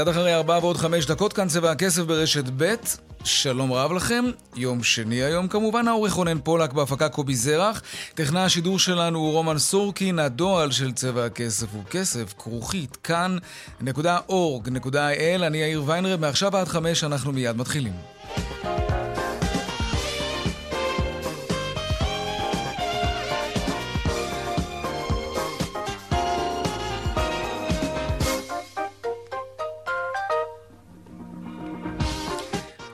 קצת אחרי ארבע ועוד חמש דקות, כאן צבע הכסף ברשת ב', שלום רב לכם, יום שני היום כמובן, העורך רונן פולק בהפקה קובי זרח, טכנה השידור שלנו הוא רומן סורקין, הדועל של צבע הכסף הוא כסף, כרוכית, כאן, נקודה אורג, נקודה אל, אני יאיר ויינרב, מעכשיו עד חמש אנחנו מיד מתחילים.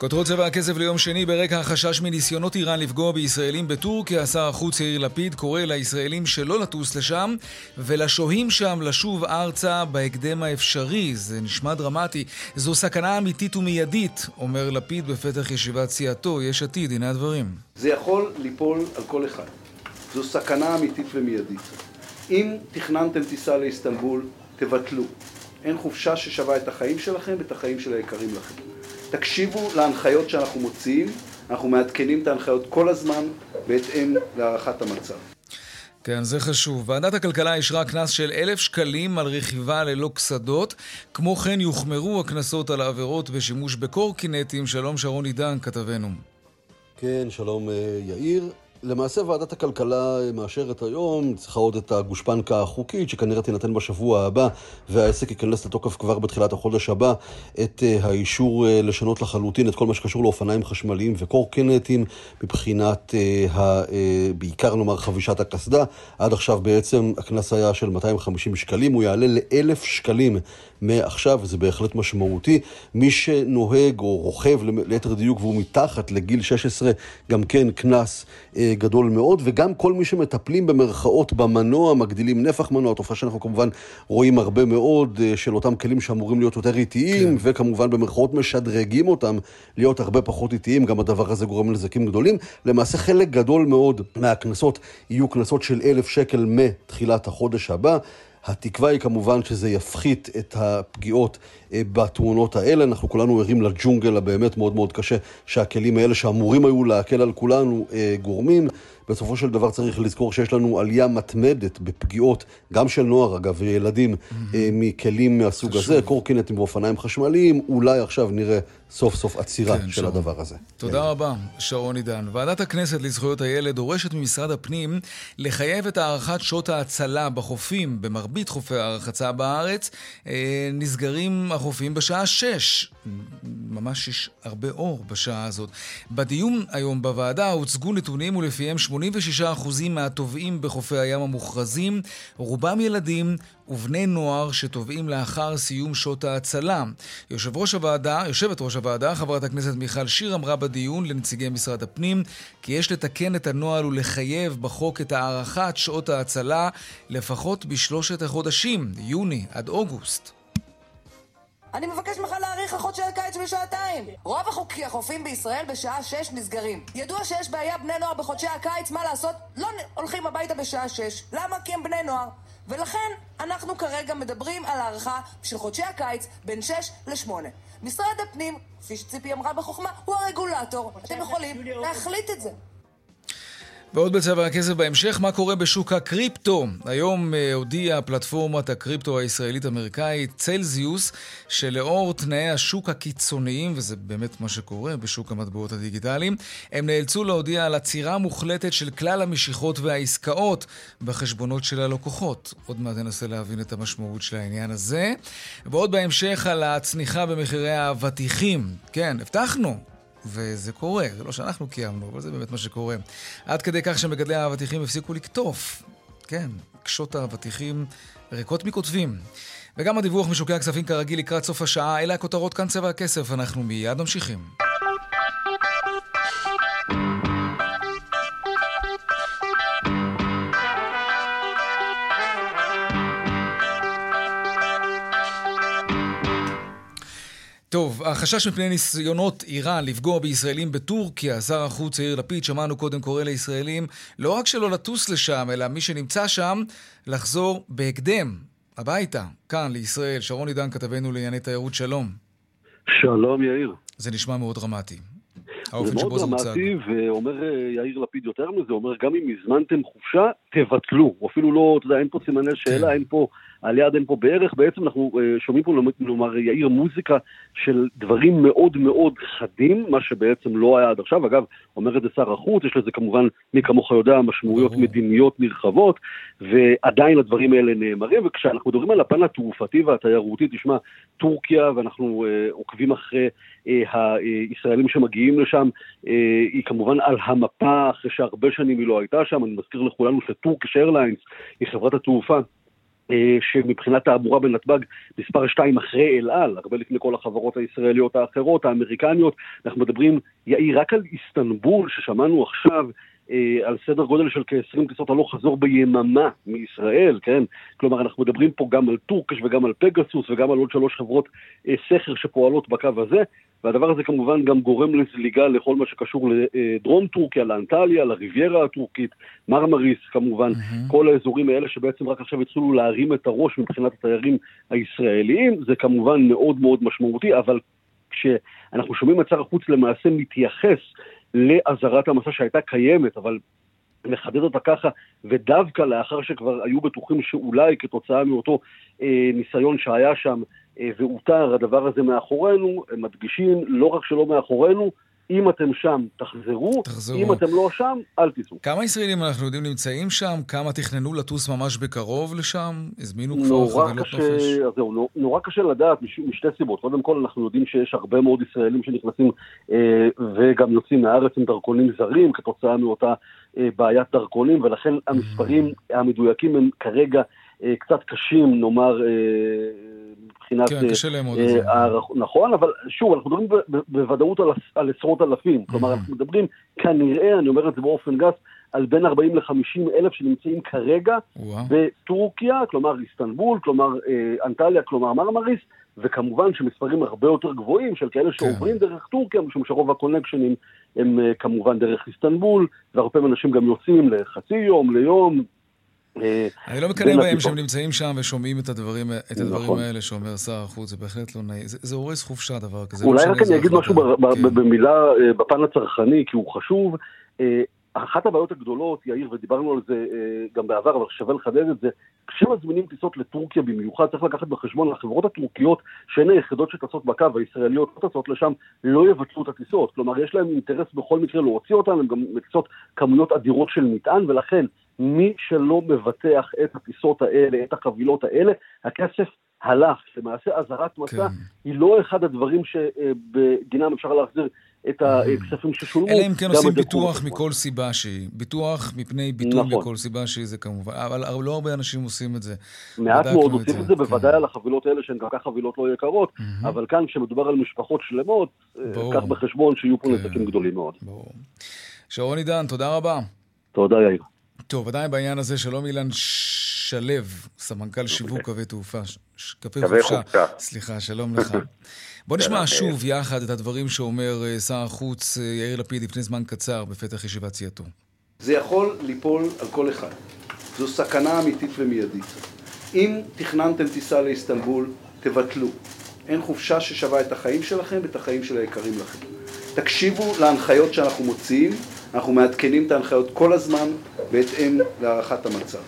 כותרות צבע הכסף ליום שני ברקע החשש מניסיונות איראן לפגוע בישראלים בטורקיה, שר החוץ יאיר לפיד קורא לישראלים שלא לטוס לשם ולשוהים שם לשוב ארצה בהקדם האפשרי. זה נשמע דרמטי. זו סכנה אמיתית ומיידית, אומר לפיד בפתח ישיבת סיעתו, יש עתיד, הנה הדברים. זה יכול ליפול על כל אחד. זו סכנה אמיתית ומיידית. אם תכננתם טיסה לאיסטנבול, תבטלו. אין חופשה ששווה את החיים שלכם ואת החיים של היקרים לכם. תקשיבו להנחיות שאנחנו מוציאים, אנחנו מעדכנים את ההנחיות כל הזמן בהתאם להערכת המצב. כן, זה חשוב. ועדת הכלכלה אישרה קנס של אלף שקלים על רכיבה ללא קסדות. כמו כן יוחמרו הקנסות על העבירות בשימוש בקורקינטים. שלום שרון עידן, כתבנו. כן, שלום אה, יאיר. למעשה ועדת הכלכלה מאשרת היום, צריכה עוד את הגושפנקה החוקית שכנראה תינתן בשבוע הבא והעסק ייכנס לתוקף כבר בתחילת החודש הבא את אה, האישור אה, לשנות לחלוטין את כל מה שקשור לאופניים חשמליים וקורקינטים מבחינת אה, בעיקר נאמר חבישת הקסדה. עד עכשיו בעצם הקנס היה של 250 שקלים, הוא יעלה לאלף שקלים מעכשיו, וזה בהחלט משמעותי. מי שנוהג או רוכב ליתר דיוק והוא מתחת לגיל 16, גם כן קנס אה, גדול מאוד, וגם כל מי שמטפלים במרכאות במנוע, מגדילים נפח מנוע, תופעה שאנחנו כמובן רואים הרבה מאוד אה, של אותם כלים שאמורים להיות יותר איטיים, כן. וכמובן במרכאות משדרגים אותם להיות הרבה פחות איטיים, גם הדבר הזה גורם לנזקים גדולים. למעשה חלק גדול מאוד מהקנסות יהיו קנסות של אלף שקל מתחילת החודש הבא. התקווה היא כמובן שזה יפחית את הפגיעות אה, בתאונות האלה. אנחנו כולנו ערים לג'ונגל הבאמת מאוד מאוד קשה שהכלים האלה שאמורים היו להקל על כולנו אה, גורמים. בסופו של דבר צריך לזכור שיש לנו עלייה מתמדת בפגיעות, גם של נוער אגב, וילדים, mm-hmm. מכלים מהסוג חשוב. הזה, קורקינטים ואופניים חשמליים, אולי עכשיו נראה סוף סוף עצירה כן, של שרון. הדבר הזה. תודה כן. רבה, שרון עידן. ועדת הכנסת לזכויות הילד דורשת ממשרד הפנים לחייב את הארכת שעות ההצלה בחופים, במרבית חופי הרחצה בארץ, אה, נסגרים החופים בשעה 6. ממש יש הרבה אור בשעה הזאת. בדיון היום בוועדה הוצגו נתונים ולפיהם 86% מהטובעים בחופי הים המוכרזים, רובם ילדים ובני נוער שטובעים לאחר סיום שעות ההצלה. יושב ראש הוועדה, יושבת ראש הוועדה, חברת הכנסת מיכל שיר, אמרה בדיון לנציגי משרד הפנים כי יש לתקן את הנוהל ולחייב בחוק את הארכת שעות ההצלה לפחות בשלושת החודשים, יוני עד אוגוסט. אני מבקש ממך להאריך החודשי הקיץ בשעתיים. רוב החופים בישראל בשעה שש נסגרים. ידוע שיש בעיה בני נוער בחודשי הקיץ, מה לעשות? לא הולכים הביתה בשעה שש. למה? כי הם בני נוער. ולכן אנחנו כרגע מדברים על הארכה של חודשי הקיץ בין שש לשמונה. משרד הפנים, כפי שציפי אמרה בחוכמה, הוא הרגולטור. אתם יכולים להחליט את זה. ועוד בצבע הכסף בהמשך, מה קורה בשוק הקריפטו? היום uh, הודיעה פלטפורמת הקריפטו הישראלית-אמריקאית צלזיוס, שלאור תנאי השוק הקיצוניים, וזה באמת מה שקורה בשוק המטבעות הדיגיטליים, הם נאלצו להודיע על עצירה מוחלטת של כלל המשיכות והעסקאות בחשבונות של הלקוחות. עוד מעט ננסה להבין את המשמעות של העניין הזה. ועוד בהמשך על הצניחה במחירי האבטיחים. כן, הבטחנו, וזה קורה, זה לא שאנחנו קיימנו, אבל זה באמת מה שקורה. עד כדי כך שמגדלי האבטיחים הפסיקו לקטוף. כן, קשות האבטיחים ריקות מכותבים. וגם הדיווח משוקי הכספים כרגיל לקראת סוף השעה, אלה הכותרות כאן צבע הכסף, אנחנו מיד ממשיכים. טוב, החשש מפני ניסיונות איראן לפגוע בישראלים בטורקיה, שר החוץ יאיר לפיד, שמענו קודם קורא לישראלים לא רק שלא לטוס לשם, אלא מי שנמצא שם, לחזור בהקדם הביתה, כאן לישראל. שרון עידן, כתבנו לענייני תיירות, שלום. שלום יאיר. זה נשמע מאוד דרמטי. זה מאוד דרמטי, ואומר אה, יאיר לפיד יותר מזה, אומר גם אם הזמנתם חופשה, תבטלו. אפילו לא, אתה יודע, אין פה סימני שאלה, כן. אין פה על יד אין פה בערך, בעצם אנחנו uh, שומעים פה, נאמר, יאיר מוזיקה של דברים מאוד מאוד חדים, מה שבעצם לא היה עד עכשיו. אגב, אומר את זה שר החוץ, יש לזה כמובן, מי כמוך יודע, משמעויות. מדיניות נרחבות, ועדיין הדברים האלה נאמרים, וכשאנחנו מדברים על הפן התעופתי והתיירותי, תשמע, טורקיה, ואנחנו uh, עוקבים אחרי uh, הישראלים שמגיעים לשם, uh, היא כמובן על המפה, אחרי שהרבה שנים היא לא הייתה שם, אני מזכיר לכולנו שטורקיש איירליינס היא חברת התעופה אה, שמבחינת תעבורה בנתב"ג מספר 2 אחרי אל על, הרבה לפני כל החברות הישראליות האחרות, האמריקניות, אנחנו מדברים, יאיר, רק על איסטנבול, ששמענו עכשיו, אה, על סדר גודל של כ-20 טיסות הלוך חזור ביממה מישראל, כן? כלומר, אנחנו מדברים פה גם על טורקש וגם על פגסוס וגם על עוד שלוש חברות אה, סכר שפועלות בקו הזה, והדבר הזה כמובן גם גורם לזליגה לכל מה שקשור לדרום טורקיה, לאנטליה, לריביירה הטורקית, מרמריס כמובן, mm-hmm. כל האזורים האלה שבעצם רק עכשיו התחילו להרים את הראש מבחינת התיירים הישראליים, זה כמובן מאוד מאוד משמעותי, אבל כשאנחנו שומעים את שר החוץ למעשה מתייחס לאזהרת המסע שהייתה קיימת, אבל לחדד אותה ככה, ודווקא לאחר שכבר היו בטוחים שאולי כתוצאה מאותו אה, ניסיון שהיה שם ואותר הדבר הזה מאחורינו, הם מדגישים לא רק שלא מאחורינו, אם אתם שם, תחזרו, תחזרו. אם אתם לא שם, אל תיסעו. כמה ישראלים אנחנו יודעים נמצאים שם? כמה תכננו לטוס ממש בקרוב לשם? הזמינו כבר חבילות נופש? זהו, נורא קשה לדעת מש, משתי סיבות. קודם כל, אנחנו יודעים שיש הרבה מאוד ישראלים שנכנסים אה, וגם יוצאים מהארץ עם דרכונים זרים כתוצאה מאותה אה, בעיית דרכונים, ולכן המספרים המדויקים הם כרגע אה, קצת קשים, נאמר... אה, מבחינת... כן, קשה לאמוד את זה. נכון, אבל שוב, אנחנו מדברים בוודאות על, עשרות אלפים. כלומר, אנחנו מדברים כנראה, אני אומר את זה באופן גס, על בין 40 ל-50 אלף שנמצאים כרגע בטורקיה, כלומר איסטנבול, כלומר אה, אנטליה, כלומר מרמריס, וכמובן שמספרים הרבה יותר גבוהים של כאלה כן. שעוברים דרך טורקיה, משום שרוב הקונקשנים הם אה, כמובן דרך איסטנבול, והרבה פעמים אנשים גם יוצאים לחצי יום, ליום, אה, אני לא מקנא בהם שהם נמצאים שם ושומעים את הדברים, את הדברים נכון. האלה שאומר שר החוץ, זה בהחלט לא נעים. זה, זה הורס חופשה, דבר כזה. לא אולי רק אני אגיד משהו כן. במילה, אה, בפן הצרכני, כי הוא חשוב. אה, אחת הבעיות הגדולות, יאיר, ודיברנו על זה גם בעבר, אבל שווה לחדד את זה, כשמזמינים טיסות לטורקיה במיוחד, צריך לקחת בחשבון, החברות הטורקיות, שהן היחידות שטסות בקו, הישראליות לא טסות לשם, לא יבטלו את הטיסות. כלומר, יש להם אינטרס בכל מקרה להוציא אותן, הן גם מטיסות כמויות אדירות של מטען, ולכן מי שלא מבטח את הטיסות האלה, את החבילות האלה, הכסף הלך. למעשה אזהרת מסע כן. היא לא אחד הדברים שבגינם אפשר להחזיר את הכספים ששולמו. אלא אם כן עושים ביטוח מכל סיבה שהיא. ביטוח מפני ביטול נכון. מכל סיבה שהיא זה כמובן. אבל לא הרבה אנשים עושים את זה. מעט מאוד עושים את זה, בוודאי כן. על החבילות האלה שהן גם כך חבילות לא יקרות, אבל כאן כשמדובר על משפחות שלמות, קח בחשבון שיהיו פה כן. נזקים גדולים מאוד. ברור. שרון עידן, תודה רבה. תודה יאיר. טוב, עדיין בעניין הזה, שלום אילן שלו, סמנכ"ל שיווק קווי תעופה, קווי חופשה. סליחה, שלום לך. בוא נשמע שוב יחד את הדברים שאומר אה, שר החוץ אה, יאיר לפיד לפני זמן קצר בפתח ישיבת סיעתו. זה יכול ליפול על כל אחד. זו סכנה אמיתית ומיידית. אם תכננתם טיסה לאיסטנבול, תבטלו. אין חופשה ששווה את החיים שלכם ואת החיים של היקרים לכם. תקשיבו להנחיות שאנחנו מוציאים, אנחנו מעדכנים את ההנחיות כל הזמן בהתאם להערכת המצב.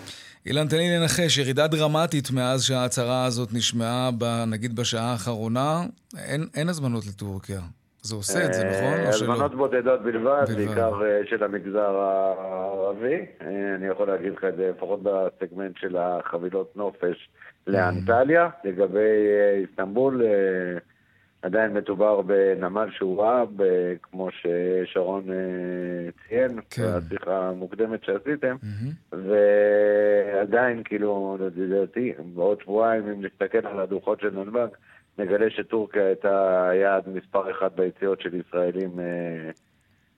אילן, תן לי לנחש, ירידה דרמטית מאז שההצהרה הזאת נשמעה, ב, נגיד בשעה האחרונה, אין, אין הזמנות לטורקיה. זה עושה את זה, אה, נכון? הזמנות בודדות בלבד, בעיקר אה, של המגזר הערבי. אה, אני יכול להגיד לך את זה לפחות בסגמנט של החבילות נופש לאנטליה. לגבי איסטנבול, עדיין מדובר בנמל שהוא רב, כמו ששרון אה, ציין, כן. בשיחה המוקדמת שעשיתם, mm-hmm. ועדיין, כאילו, לדעתי, בעוד שבועיים, אם נסתכל על הדוחות של נתב"ג, נגלה שטורקיה הייתה יעד מספר אחת ביציאות של ישראלים אה,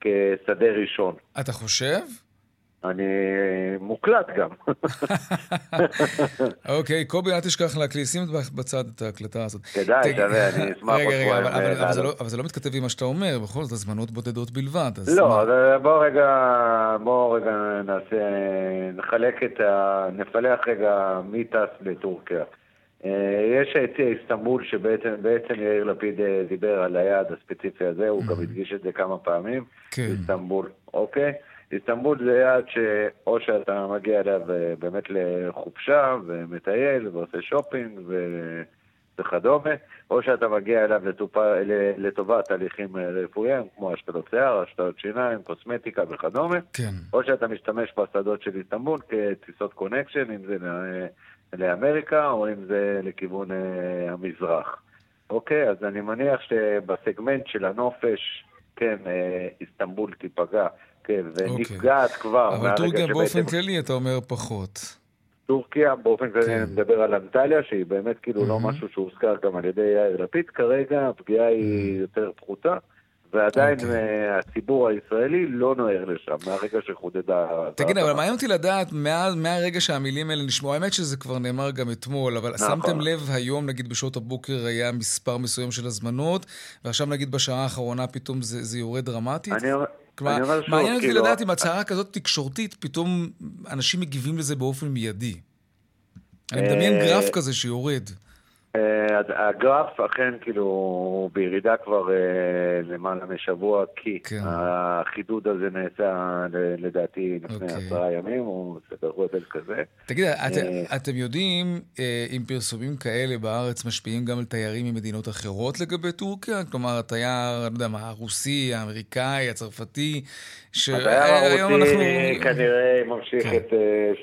כשדה ראשון. אתה חושב? אני מוקלט גם. אוקיי, קובי, אל תשכח להקליט, שים בצד את ההקלטה הזאת. כדאי, שווה, אני אשמח רגע, רגע, לא- אבל זה לא מתכתב עם מה שאתה אומר, בכל זאת, הזמנות בודדות בלבד. לא, בוא רגע, בוא רגע נעשה, נחלק את ה... נפלח רגע מי טס לטורקיה. אה, יש את איסטנבול שבעצם יאיר לפיד אה, דיבר על היעד הספציפי הזה, הוא גם הדגיש את זה כמה פעמים. כן. איסטנבול, אוקיי? איסטנבול זה יעד שאו שאתה מגיע אליו אה, באמת לחופשה ומטייל ועושה שופינג וכדומה, או שאתה מגיע אליו לטובת תהליכים רפואיים כמו השתלות שיער, השתלות שיניים, קוסמטיקה וכדומה, כן. או שאתה משתמש בשדות של איסטנבול כטיסות connection, אם זה לאמריקה או אם זה לכיוון אה, המזרח. אוקיי, אז אני מניח שבסגמנט של הנופש, כן, אה, איסטנבול תיפגע, כן, ונפגעת אוקיי. כבר. אבל טורקיה באופן כללי אתה אומר פחות. טורקיה, באופן כללי כן. אני מדבר על אנטליה, שהיא באמת כאילו mm-hmm. לא משהו שהוזכר גם על ידי יאיר לפיד, כרגע הפגיעה היא mm-hmm. יותר פחותה. ועדיין okay. אוקיי. הציבור הישראלי לא נוער לשם, מהרגע שחודדה... תגיד, אבל מעניין אותי לדעת, מה, מהרגע שהמילים האלה נשמעו, האמת שזה כבר נאמר גם אתמול, אבל נכון. שמתם לב היום, נגיד בשעות הבוקר היה מספר מסוים של הזמנות, ועכשיו נגיד בשעה האחרונה פתאום זה, זה יורד דרמטית? אני. כלומר, מעניין אותי כאילו... לדעת אם הצהרה כזאת תקשורתית, פתאום אנשים מגיבים לזה באופן מיידי. אני מדמיין אה, גרף כזה שיורד. אה, הגרף אכן כאילו בירידה כבר אה, למעלה משבוע, כי כן. החידוד הזה נעשה לדעתי לפני אוקיי. עשרה ימים, או סדר גודל כזה. תגיד, את, אה, אתם יודעים אם פרסומים כאלה בארץ משפיעים גם על תיירים ממדינות אחרות לגבי טורקיה? כלומר, התייר, אני לא יודע מה, הרוסי, האמריקאי, הצרפתי, שהיום אנחנו... כנראה ממשיך כן. את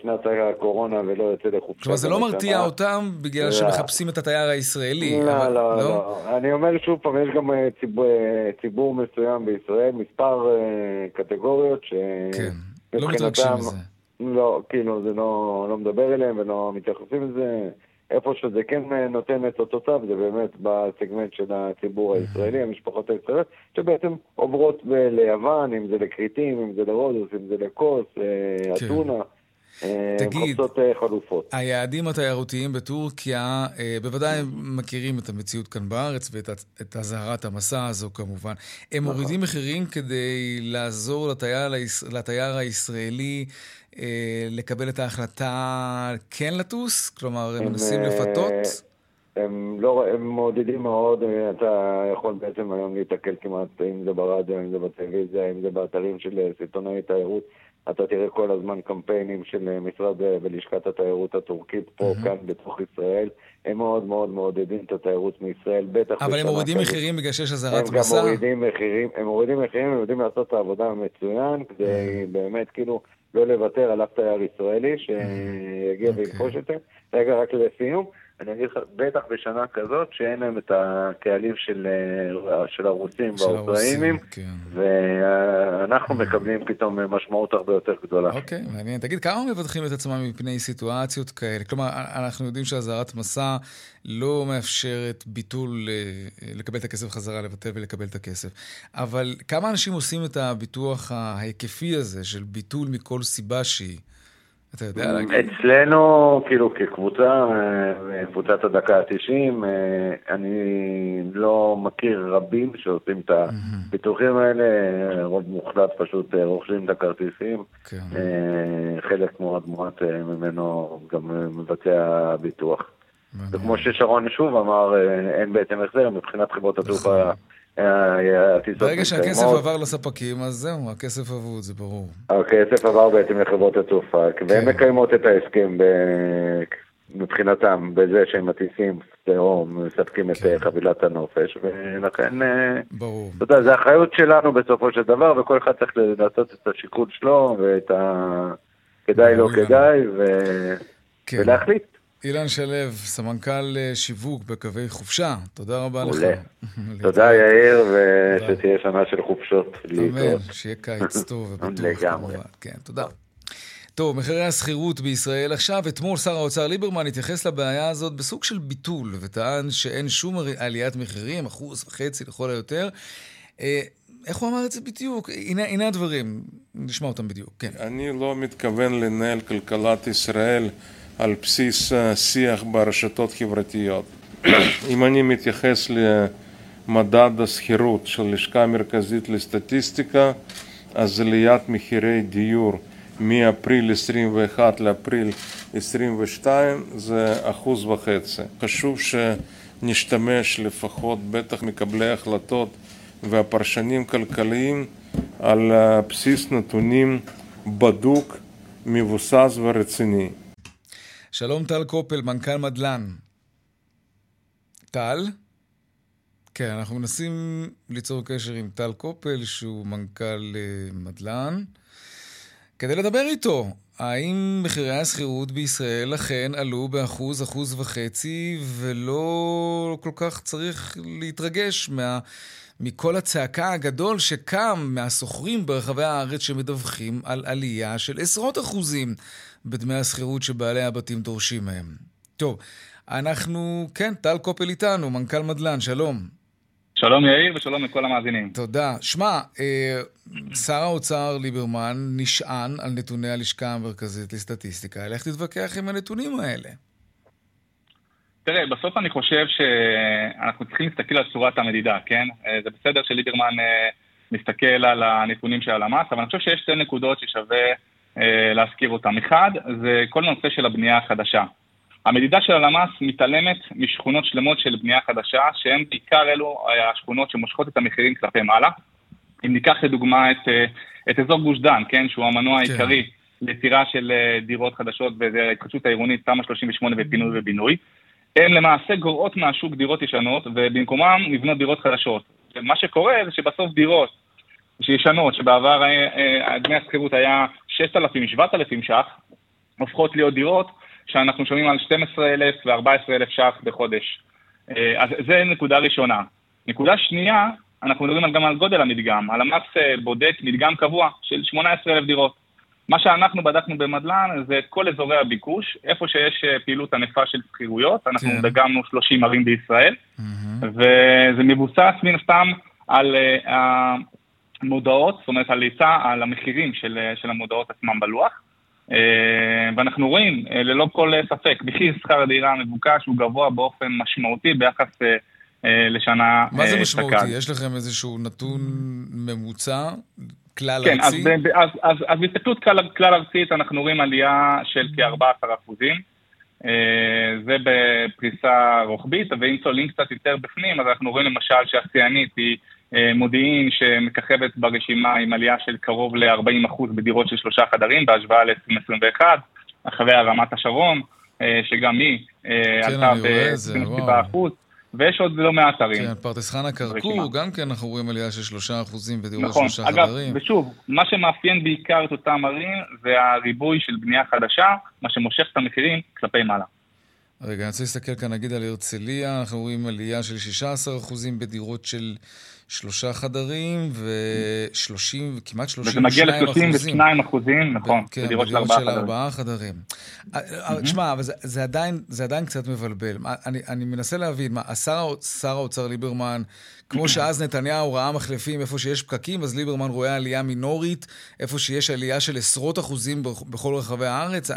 שנת הקורונה ולא יוצא לחופשה. כלומר, זה לא מרתיע אותם בגלל שמחפשים את התייר התייר הישראלי. לא, אבל, לא, לא, לא. אני אומר שוב פעם, יש גם אה, ציבור, אה, ציבור מסוים בישראל, מספר uh, קטגוריות ש... כן, לא מתרגשים מזה. לא, כאילו, זה לא, לא מדבר אליהם ולא מתייחסים לזה. איפה שזה כן נותן את אותותיו, זה באמת בסגמנט של הציבור הישראלי, המשפחות הישראליות, שבעצם עוברות ליוון, אם זה לכריתים, אם זה לרודוס, אם זה לכוס, כן. אתונה. אה, תגיד, אה, חלופות. היעדים התיירותיים בטורקיה, אה, בוודאי מכירים את המציאות כאן בארץ ואת אזהרת המסע הזו כמובן. הם נכון. מורידים מחירים כדי לעזור לתייר, לתייר הישראלי לקבל את ההחלטה כן לטוס? כלומר, הם מנסים לפתות? הם, לא, הם מעודדים מאוד, אתה יכול בעצם היום להתקל כמעט, אם זה ברדיו, אם זה בטלוויזיה, אם זה באתרים של סיטונאי תיירות. אתה תראה כל הזמן קמפיינים של אה, משרד אה, ולשכת התיירות הטורקית פה, mm-hmm. כאן, בתוך ישראל. הם מאוד מאוד מעודדים את התיירות מישראל, בטח... אבל הם מורידים כזה. מחירים בגלל שיש אזהרת מסע? הם גם מורידים מחירים, הם מורידים מחירים, הם יודעים לעשות את העבודה מצוין, כדי mm-hmm. באמת כאילו לא לוותר על אף תייר ישראלי שיגיע. ויפגוש okay. את זה. רגע, רק לסיום. אני אגיד לך, בטח בשנה כזאת, שאין להם את הקהלים של, אה, של הרוסים והאוקראינים, כן. ואנחנו מקבלים פתאום משמעות הרבה יותר גדולה. אוקיי, מעניין. תגיד, כמה מבטחים את עצמם מפני סיטואציות כאלה? כלומר, אנחנו יודעים שאזהרת מסע לא מאפשרת ביטול, אה, לקבל את הכסף חזרה, לבטל ולקבל את הכסף. אבל כמה אנשים עושים את הביטוח ההיקפי הזה של ביטול מכל סיבה שהיא? אתה יודע להגיד? אצלנו, כאילו, כקבוצה, אה, קבוצת הדקה ה-90, אה, אני לא מכיר רבים שעושים את הביטוחים האלה, רוב מוחלט פשוט אה, רוכשים את הכרטיסים. כן. חלק מאוד מועט ממנו גם מבצע ביטוח. וכמו ששרון שוב אמר, אין בעצם החזר מבחינת חברות התעופה. ברגע שהכסף עבר לספקים, אז זהו, הכסף אבוד, זה ברור. הכסף עבר בעצם לחברות התעופה, והן כן. מקיימות את ההסכם מבחינתם, בזה שהם מטיסים או מספקים את כן. חבילת הנופש, ולכן, אה, ברור. אתה יודע, זה אחריות שלנו בסופו של דבר, וכל אחד צריך לעשות את השיקול שלו, ואת ה... כדאי, לא כדאי, כן. ולהחליט. אילן שלו, סמנכ"ל אה, שיווק בקווי חופשה, תודה רבה לך. תודה יאיר, ושתהיה שנה של חופשות. אמן, שיהיה קיץ טוב ובטוח. לגמרי. כן, תודה. טוב, מחירי השכירות בישראל עכשיו, אתמול שר האוצר ליברמן התייחס לבעיה הזאת בסוג של ביטול, וטען שאין שום עליית מחירים, אחוז וחצי לכל היותר. אה, איך הוא אמר את זה בדיוק? הנה, הנה הדברים, נשמע אותם בדיוק, כן. אני לא מתכוון לנהל כלכלת ישראל על בסיס אה, שיח ברשתות חברתיות. אם אני מתייחס למדד השכירות של לשכה המרכזית לסטטיסטיקה, אז עליית מחירי דיור מאפריל 21 לאפריל 22 זה אחוז וחצי. חשוב שנשתמש לפחות, בטח מקבלי החלטות והפרשנים כלכליים, על בסיס נתונים בדוק, מבוסס ורציני. שלום טל קופל, מנכ"ל מדלן. טל? כן, אנחנו מנסים ליצור קשר עם טל קופל, שהוא מנכ"ל uh, מדלן, כדי לדבר איתו. האם מחירי השכירות בישראל אכן עלו באחוז, אחוז וחצי, ולא כל כך צריך להתרגש מה, מכל הצעקה הגדול שקם מהסוחרים ברחבי הארץ שמדווחים על עלייה של עשרות אחוזים בדמי השכירות שבעלי הבתים דורשים מהם. טוב, אנחנו, כן, טל קופל איתנו, מנכ"ל מדלן, שלום. שלום יאיר ושלום לכל המאזינים. תודה. שמע, אה, שר האוצר ליברמן נשען על נתוני הלשכה המרכזית לסטטיסטיקה. לך תתווכח עם הנתונים האלה. תראה, בסוף אני חושב שאנחנו צריכים להסתכל על צורת המדידה, כן? אה, זה בסדר שליברמן אה, מסתכל על הנתונים של הלמ"ס, אבל אני חושב שיש שתי נקודות ששווה להזכיר אותן. אחד, זה כל הנושא של הבנייה החדשה. המדידה של הלמ"ס מתעלמת משכונות שלמות של בנייה חדשה, שהן בעיקר אלו השכונות שמושכות את המחירים כלפי מעלה. אם ניקח לדוגמה את, את אזור גוש דן, כן, שהוא המנוע כן. העיקרי ליצירה של דירות חדשות וההתחדשות העירונית, תמ"א 38 ופינוי ובינוי. הן למעשה גורעות מהשוק דירות ישנות, ובמקומם נבנות דירות חדשות. מה שקורה זה שבסוף דירות שישנות, שבעבר אה, אה, דמי השכירות היה 6,000-7,000 ש"ח, הופכות להיות דירות שאנחנו שומעים על 12,000 ו-14,000 ש"ח בחודש. אה, אז זה נקודה ראשונה. נקודה שנייה, אנחנו מדברים גם על גודל המדגם. הלמ"ס בודק מדגם קבוע של 18,000 דירות. מה שאנחנו בדקנו במדל"ן זה את כל אזורי הביקוש, איפה שיש פעילות ענפה של שכירויות, אנחנו כן. דגמנו 30 ערים בישראל, mm-hmm. וזה מבוסס מן הסתם על המודעות, זאת אומרת על היצע, על המחירים של, אה, של המודעות עצמם בלוח. Uh, ואנחנו רואים uh, ללא כל ספק, מחיר שכר הדירה המבוקש הוא גבוה באופן משמעותי ביחס לשנה מה זה משמעותי? יש לכם איזשהו נתון ממוצע כלל כן, ארצי? כן, אז, אז, אז, אז בהסתכלות כלל, כלל ארצית אנחנו רואים עלייה של כ-14 אחוזים. אה, זה בפריסה רוחבית, ואם צוללים קצת יותר בפנים, אז אנחנו רואים למשל שהשיאנית היא אה, מודיעין שמככבת ברשימה עם עלייה של קרוב ל-40% בדירות של שלושה חדרים בהשוואה ל-2021, אחריה רמת השרון, אה, שגם היא כן, עלתה ב-27%. ויש עוד לא מעט ערים. כן, פרדס חנה כרכור, גם כן אנחנו רואים עלייה של שלושה אחוזים בדירות נכון, שלושה אגב, חדרים. נכון, אגב, ושוב, מה שמאפיין בעיקר את אותם ערים זה הריבוי של בנייה חדשה, מה שמושך את המחירים כלפי מעלה. רגע, אני רוצה להסתכל כאן נגיד על הרצליה, אנחנו רואים עלייה של 16 אחוזים בדירות של שלושה חדרים ו-30, כמעט 32 אחוזים. וזה מגיע ל-32 אחוזים, נכון, כן, בדירות של ארבעה חדרים. אה, אה, תשמע, אבל זה, זה, עדיין, זה עדיין קצת מבלבל. אני, אני מנסה להבין, מה, השר, שר האוצר ליברמן, כמו שאז נתניהו ראה מחלפים איפה שיש פקקים, אז ליברמן רואה עלייה מינורית, איפה שיש עלייה של עשרות אחוזים בכל רחבי הארץ.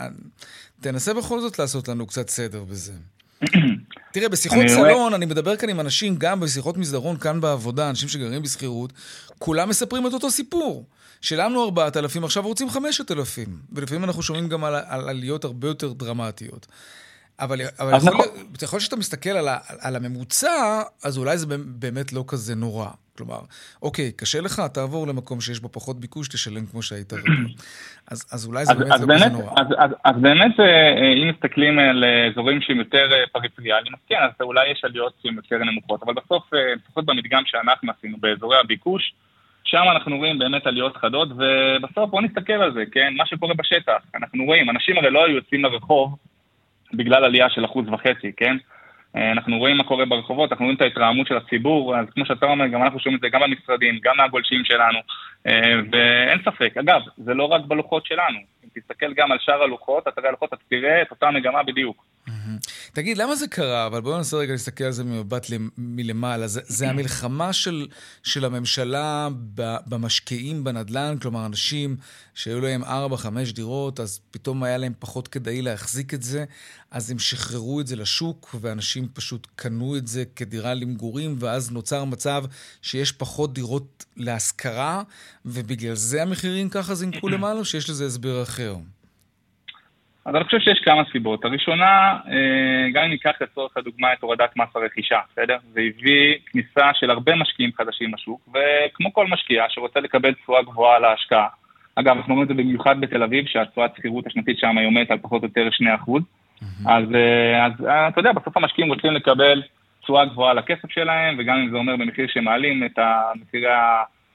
תנסה בכל זאת לעשות לנו קצת סדר בזה. תראה, בשיחות סלון, אני מדבר כאן עם אנשים, גם בשיחות מסדרון כאן בעבודה, אנשים שגרים בשכירות, כולם מספרים את אותו סיפור. שילמנו 4,000, עכשיו רוצים 5,000. ולפעמים אנחנו שומעים גם על, על עליות הרבה יותר דרמטיות. אבל, אבל יכול, נכון. יכול שאתה מסתכל על, ה, על הממוצע, אז אולי זה באמת לא כזה נורא. כלומר, אוקיי, קשה לך, תעבור למקום שיש בו פחות ביקוש, תשלם כמו שהיית רגיל. אז, אז אולי זה אז, באמת אז לא באמת, כזה נורא. אז, אז, אז באמת, אה, אה, אם מסתכלים על אזורים שהם יותר אה, פריפריאליים, אז כן, אז אולי יש עליות שהן יותר נמוכות, אבל בסוף, לפחות במדגם שאנחנו עשינו, באזורי הביקוש, שם אנחנו רואים באמת עליות חדות, ובסוף בואו נסתכל על זה, כן? מה שקורה בשטח. אנחנו רואים, אנשים הרי לא היו יוצאים לרחוב בגלל עלייה של אחוז וחצי, כן? אה, אנחנו רואים מה קורה ברחובות, אנחנו רואים את ההתרעמות של הציבור, אז כמו שאתה אומר, גם אנחנו שומעים את זה גם במשרדים, גם מהגולשים שלנו, אה, ואין ספק. אגב, זה לא רק בלוחות שלנו, אם תסתכל גם על שאר הלוחות, אתה תראה הלוחות, אתה תראה את אותה מגמה בדיוק. תגיד, למה זה קרה? אבל בואו ננסה רגע להסתכל על זה ממבט מלמעלה. זה, זה המלחמה של, של הממשלה במשקיעים בנדל"ן, כלומר, אנשים שהיו להם 4-5 דירות, אז פתאום היה להם פחות כדאי להחזיק את זה, אז הם שחררו את זה לשוק, ואנשים פשוט קנו את זה כדירה למגורים, ואז נוצר מצב שיש פחות דירות להשכרה, ובגלל זה המחירים ככה זינקו למעלה, או שיש לזה הסבר אחר? אז אני חושב שיש כמה סיבות. הראשונה, אה, גם אם ניקח לצורך הדוגמה את הורדת מס הרכישה, בסדר? זה הביא כניסה של הרבה משקיעים חדשים לשוק, וכמו כל משקיע שרוצה לקבל תשואה גבוהה על ההשקעה. אגב, אנחנו רואים את זה במיוחד בתל אביב, שהתשואת שכירות השנתית שם היא עומדת על פחות או יותר 2%. אז, אה, אז אה, אתה יודע, בסוף המשקיעים רוצים לקבל תשואה גבוהה לכסף שלהם, וגם אם זה אומר במחיר שמעלים את מחירי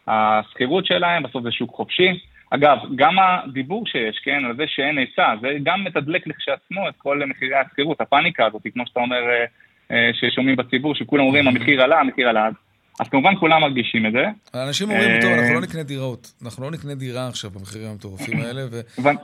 השכירות שלהם, בסוף זה שוק חופשי. אגב, גם הדיבור שיש, כן, על זה שאין היצע, זה גם מתדלק לכשעצמו את כל מחירי השכירות, הפאניקה הזאת, כמו שאתה אומר, אה, אה, ששומעים בציבור, שכולם אומרים המחיר עלה, המחיר עלה. אז כמובן כולם מרגישים את זה. האנשים אומרים, טוב, אנחנו לא נקנה דירות. אנחנו לא נקנה דירה עכשיו במחירים המטורפים האלה,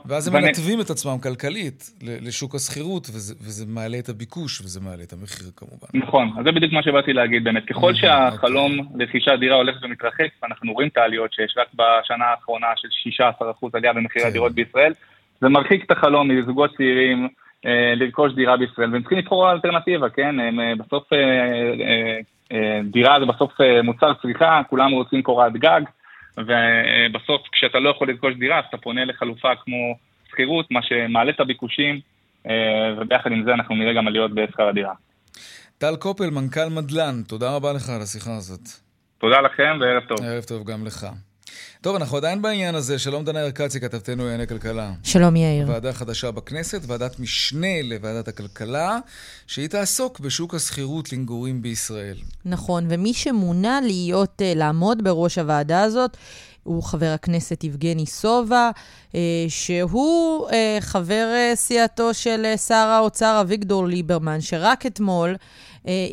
ואז הם מנתבים את עצמם כלכלית לשוק השכירות, וזה מעלה את הביקוש, וזה מעלה את המחיר כמובן. נכון, אז זה בדיוק מה שבאתי להגיד באמת. ככל אוקיי. שהחלום לרכישת דירה הולך ומתרחק, ואנחנו רואים את העליות שיש רק בשנה האחרונה של 16% עלייה במחירי כן. הדירות בישראל, זה מרחיק את החלום מזוגות צעירים. אה, לרכוש דירה בישראל, והם צריכים לבחור אלטרנטיבה, כן? הם אה, בסוף אה, דירה זה בסוף מוצר צריכה, כולם רוצים קורת גג, ובסוף כשאתה לא יכול לרכוש דירה, אז אתה פונה לחלופה כמו שכירות, מה שמעלה את הביקושים, וביחד עם זה אנחנו נראה גם עליות בשכר הדירה. טל קופל, מנכ"ל מדלן, תודה רבה לך על השיחה הזאת. תודה לכם וערב טוב. ערב טוב גם לך. טוב, אנחנו עדיין בעניין הזה. שלום דנה ירקצי, כתבתנו לענייני כלכלה. שלום יאיר. ועדה חדשה בכנסת, ועדת משנה לוועדת הכלכלה, שהיא תעסוק בשוק השכירות למגורים בישראל. נכון, ומי שמונה להיות, אה, לעמוד בראש הוועדה הזאת, הוא חבר הכנסת יבגני סובה, אה, שהוא אה, חבר סיעתו של שר האוצר אביגדור ליברמן, שרק אתמול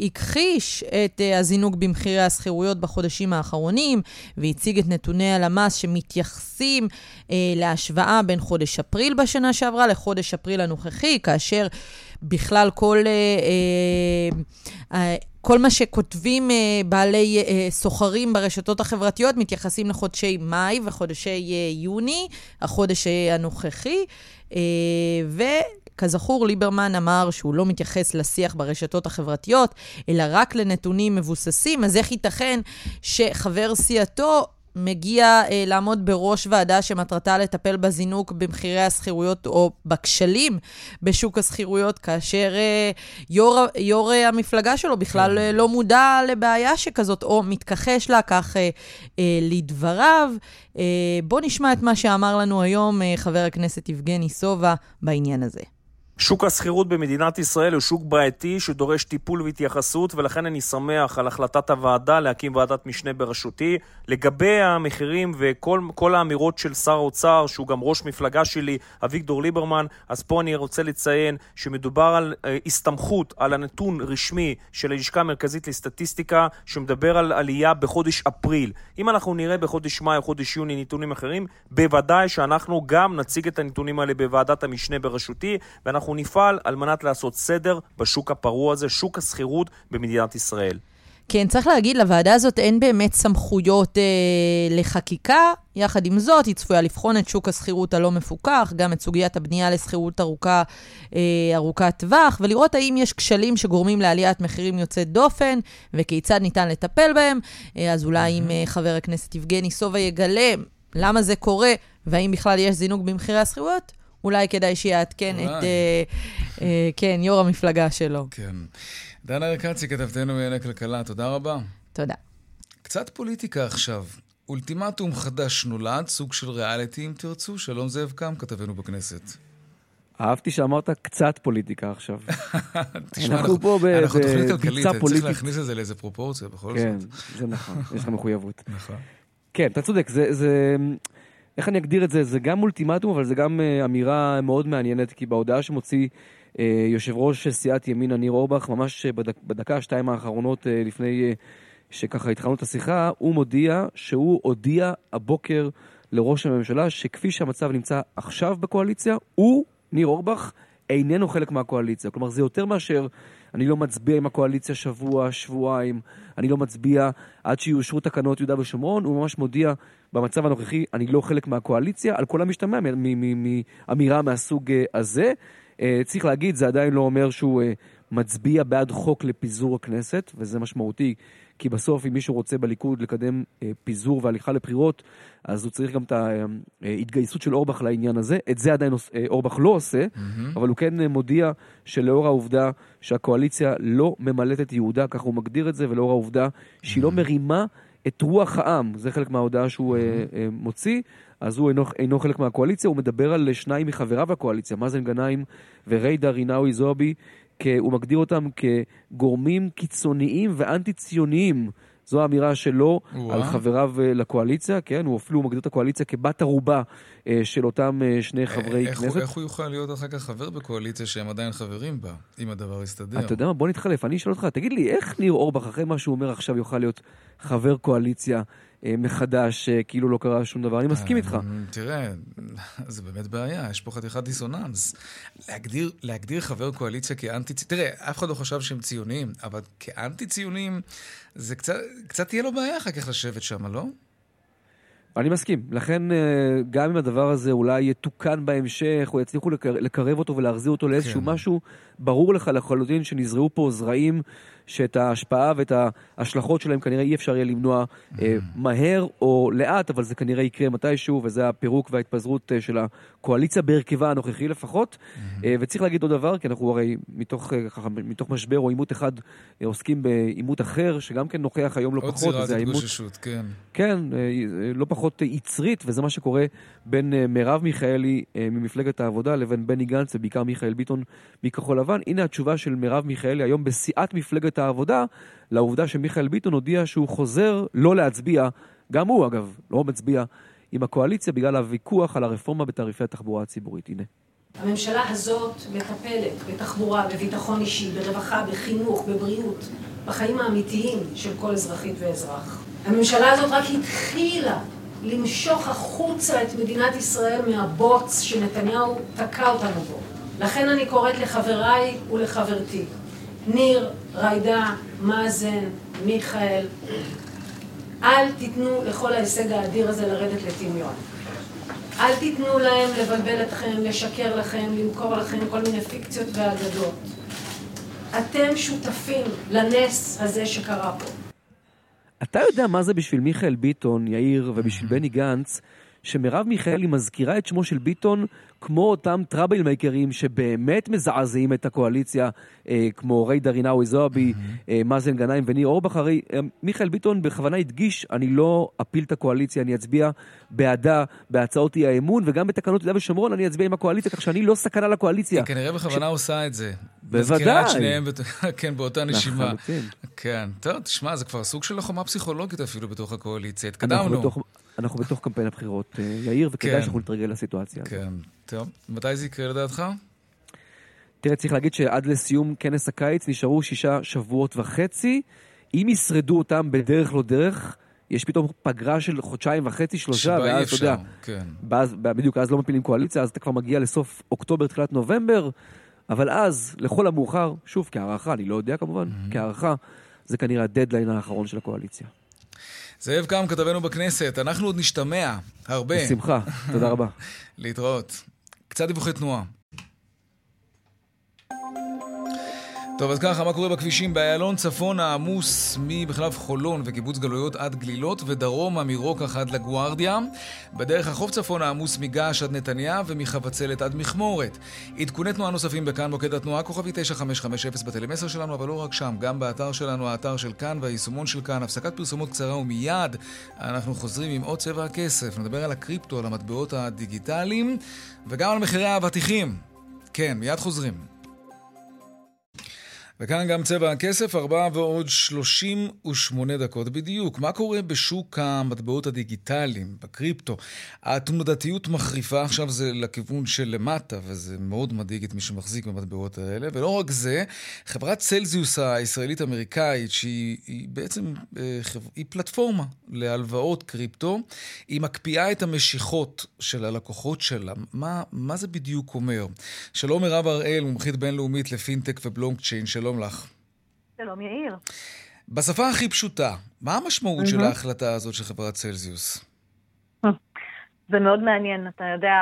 הכחיש את אה, הזינוק במחירי השכירויות בחודשים האחרונים, והציג את נתוני הלמ"ס שמתייחסים אה, להשוואה בין חודש אפריל בשנה שעברה לחודש אפריל הנוכחי, כאשר בכלל כל... כל מה שכותבים בעלי סוחרים ברשתות החברתיות מתייחסים לחודשי מאי וחודשי יוני, החודש הנוכחי. ו... כזכור, ליברמן אמר שהוא לא מתייחס לשיח ברשתות החברתיות, אלא רק לנתונים מבוססים, אז איך ייתכן שחבר סיעתו מגיע אה, לעמוד בראש ועדה שמטרתה לטפל בזינוק במחירי השכירויות או בכשלים בשוק השכירויות, כאשר אה, יו"ר, יו"ר אה, המפלגה שלו בכלל אה, לא מודע לבעיה שכזאת, או מתכחש לה כך אה, אה, לדבריו. אה, בואו נשמע את מה שאמר לנו היום אה, חבר הכנסת יבגני סובה בעניין הזה. שוק השכירות במדינת ישראל הוא שוק בעייתי שדורש טיפול והתייחסות ולכן אני שמח על החלטת הוועדה להקים ועדת משנה בראשותי. לגבי המחירים וכל האמירות של שר האוצר, שהוא גם ראש מפלגה שלי, אביגדור ליברמן, אז פה אני רוצה לציין שמדובר על uh, הסתמכות על הנתון רשמי של הלשכה המרכזית לסטטיסטיקה שמדבר על עלייה בחודש אפריל. אם אנחנו נראה בחודש מאי או חודש יוני נתונים אחרים, בוודאי שאנחנו גם נציג את הנתונים האלה בוועדת המשנה בראשותי ואנחנו אנחנו נפעל על מנת לעשות סדר בשוק הפרוע הזה, שוק השכירות במדינת ישראל. כן, צריך להגיד, לוועדה הזאת אין באמת סמכויות אה, לחקיקה. יחד עם זאת, היא צפויה לבחון את שוק השכירות הלא מפוקח, גם את סוגיית הבנייה לשכירות ארוכה, אה, ארוכת טווח, ולראות האם יש כשלים שגורמים לעליית מחירים יוצאת דופן, וכיצד ניתן לטפל בהם. אה, אז אולי אם אה, חבר הכנסת יבגני סובה יגלה למה זה קורה, והאם בכלל יש זינוק במחירי השכירויות, אולי כדאי שיעדכן את, אה, אה, כן, יו"ר המפלגה שלו. כן. דנה ארקצי, כתבתנו מענייני כלכלה, תודה רבה. תודה. קצת פוליטיקה עכשיו. אולטימטום חדש נולד, סוג של ריאליטי, אם תרצו. שלום זאב קם, כתבנו בכנסת. אהבתי שאמרת קצת פוליטיקה עכשיו. תשמע, אנחנו פה בתוכנית כלכלית, צריך להכניס את זה לאיזה פרופורציה, בכל כן, זאת. כן, זה נכון, יש לך מחויבות. נכון. כן, אתה צודק, זה... איך אני אגדיר את זה? זה גם אולטימטום, אבל זה גם uh, אמירה מאוד מעניינת, כי בהודעה שמוציא uh, יושב ראש סיעת ימינה, ניר אורבך, ממש uh, בדק, בדקה, שתיים האחרונות לפני שככה התחלנו את השיחה, הוא מודיע שהוא הודיע הבוקר לראש הממשלה שכפי שהמצב נמצא עכשיו בקואליציה, הוא, ניר אורבך, איננו חלק מהקואליציה. כלומר, זה יותר מאשר אני לא מצביע עם הקואליציה שבוע, שבועיים, אני לא מצביע עד שיאושרו תקנות יהודה ושומרון, הוא ממש מודיע, במצב הנוכחי, אני לא חלק מהקואליציה, על כל המשתמע מאמירה מהסוג אה, הזה. אה, צריך להגיד, זה עדיין לא אומר שהוא אה, מצביע בעד חוק לפיזור הכנסת, וזה משמעותי, כי בסוף אם מישהו רוצה בליכוד לקדם פיזור והליכה לבחירות, אז הוא צריך גם את ההתגייסות של אורבך לעניין הזה. את זה עדיין אורבך לא עושה, mm-hmm. אבל הוא כן מודיע שלאור העובדה שהקואליציה לא ממלאת את ייעודה, ככה הוא מגדיר את זה, ולאור העובדה שהיא mm-hmm. לא מרימה את רוח העם, זה חלק מההודעה שהוא mm-hmm. מוציא, אז הוא אינו, אינו חלק מהקואליציה, הוא מדבר על שניים מחבריו לקואליציה, מאזן גנאים וריידה רינאוי זועבי, הוא מגדיר אותם כגורמים קיצוניים ואנטי-ציוניים. זו האמירה שלו ווא. על חבריו אה, לקואליציה, כן? הוא אפילו מגדיר את הקואליציה כבת ערובה של אותם אה, שני חברי איך כנסת. הוא, איך הוא יוכל להיות אחר כך חבר בקואליציה שהם עדיין חברים בה, אם הדבר יסתדר? אתה יודע מה? בוא נתחלף. אני אשאל אותך, תגיד לי, איך ניר אורבך, אחרי מה שהוא אומר עכשיו, יוכל להיות חבר קואליציה אה, מחדש, אה, כאילו לא קרה שום דבר. אני מסכים איתך. אה, תראה, זה באמת בעיה, יש פה חתיכת דיסוננס. להגדיר, להגדיר חבר קואליציה כאנטי... תראה, אף אחד לא חשב שהם ציונים, אבל כאנטי-ציונים, זה קצת, קצת תהיה לו בעיה אחר כך לשבת שם, לא? אני מסכים. לכן, גם אם הדבר הזה אולי יתוקן בהמשך, או יצליחו לקרב אותו ולהחזיר אותו לאיזשהו כן. משהו, ברור לך לחלוטין שנזרעו פה זרעים שאת ההשפעה ואת ההשלכות שלהם כנראה אי אפשר יהיה למנוע אה, מהר או לאט, אבל זה כנראה יקרה מתישהו, וזה הפירוק וההתפזרות אה, של הקואליציה בהרכבה הנוכחי לפחות. אה, וצריך להגיד עוד דבר, כי אנחנו הרי מתוך, אה, ככה, מתוך משבר או עימות אחד אה, עוסקים בעימות אחר, שגם כן נוכח היום לא פחות. עוד זירת התגוששות, כן. כן, אה, אה, לא פחות יצרית, וזה מה שקורה בין אה, מרב מיכאלי אה, ממפלגת העבודה לבין בני גנץ, ובעיקר מיכאל ביטון מכחול לבן. הנה התשובה של מרב מיכאלי היום בסיעת מפלגת העבודה, לעובדה שמיכאל ביטון הודיע שהוא חוזר לא להצביע, גם הוא אגב, לא מצביע עם הקואליציה בגלל הוויכוח על הרפורמה בתעריפי התחבורה הציבורית. הנה. הממשלה הזאת מטפלת בתחבורה, בביטחון אישי, ברווחה, בחינוך, בבריאות, בחיים האמיתיים של כל אזרחית ואזרח. הממשלה הזאת רק התחילה למשוך החוצה את מדינת ישראל מהבוץ שנתניהו תקע אותנו בו. לכן אני קוראת לחבריי ולחברתי, ניר, ריידה, מאזן, מיכאל, אל תיתנו לכל ההישג האדיר הזה לרדת לטמיון. אל תיתנו להם לבלבל אתכם, לשקר לכם, למכור לכם כל מיני פיקציות ואגדות. אתם שותפים לנס הזה שקרה פה. אתה יודע מה זה בשביל מיכאל ביטון, יאיר, ובשביל בני גנץ, שמרב מיכאלי מזכירה את שמו של ביטון כמו אותם טראבל מייקרים שבאמת מזעזעים את הקואליציה, אה, כמו ריידה רינאוי זועבי, mm-hmm. אה, מאזן גנאים וניר אורבך. הרי אה, מיכאל ביטון בכוונה הדגיש, אני לא אפיל את הקואליציה, אני אצביע בעדה בהצעות אי האמון, וגם בתקנות יהודה ושומרון אני אצביע עם הקואליציה, כך שאני לא סכנה לקואליציה. היא כנראה בכוונה ש... עושה את זה. בוודאי. שניהם, כן, באותה נשימה. כן. טוב, תשמע, זה כבר סוג של חומה פסיכולוגית אפילו בתוך הקואליציה. התקדמנו. אנחנו בתוך, קמפיין הבחירות, אה, יאיר, וכדאי כן. שאנחנו נתרגל לסיטואציה הזאת. כן, טוב. מתי זה יקרה לדעתך? תראה, צריך להגיד שעד לסיום כנס הקיץ נשארו שישה שבועות וחצי. אם ישרדו אותם בדרך לא דרך, יש פתאום פגרה של חודשיים וחצי, שלושה, ואז אתה יודע, כן. באז, בדיוק אז לא מפילים קואליציה, אז אתה כבר מגיע לסוף אוקטובר, תחילת נובמבר, אבל אז, לכל המאוחר, שוב, כהערכה, אני לא יודע כמובן, mm-hmm. כהערכה, זה כנראה הדדליין האחרון של הקואליציה. זאב קם, כתבנו בכנסת, אנחנו עוד נשתמע הרבה. בשמחה, תודה רבה. להתראות. קצת דיווחי תנועה. טוב, אז ככה, מה קורה בכבישים? באיילון צפון העמוס ממחלף חולון וקיבוץ גלויות עד גלילות, ודרומה מרוקח עד לגוארדיה. בדרך החוף צפון העמוס מגעש עד נתניה ומחבצלת עד מכמורת. עדכוני תנועה נוספים בכאן מוקד התנועה, כוכבי 9550 בטלמסר שלנו, אבל לא רק שם, גם באתר שלנו, האתר של כאן והיישומון של כאן. הפסקת פרסומות קצרה ומיד אנחנו חוזרים עם עוד צבע הכסף. נדבר על הקריפטו, על המטבעות הדיגיטליים, וגם על מחירי האבטיחים. כן, מיד חוזרים. וכאן גם צבע הכסף, ארבעה ועוד 38 דקות בדיוק. מה קורה בשוק המטבעות הדיגיטליים, בקריפטו? התנודתיות מחריפה, עכשיו זה לכיוון של למטה, וזה מאוד מדאיג את מי שמחזיק במטבעות האלה. ולא רק זה, חברת צלזיוס הישראלית-אמריקאית, שהיא בעצם אה, היא פלטפורמה להלוואות קריפטו, היא מקפיאה את המשיכות של הלקוחות שלה. מה, מה זה בדיוק אומר? שלום מירב הראל, מומחית בינלאומית לפינטק ובלונקצ'יין, שלום. שלום לך. שלום יאיר. בשפה הכי פשוטה, מה המשמעות mm-hmm. של ההחלטה הזאת של חברת צלזיוס? זה מאוד מעניין. אתה יודע,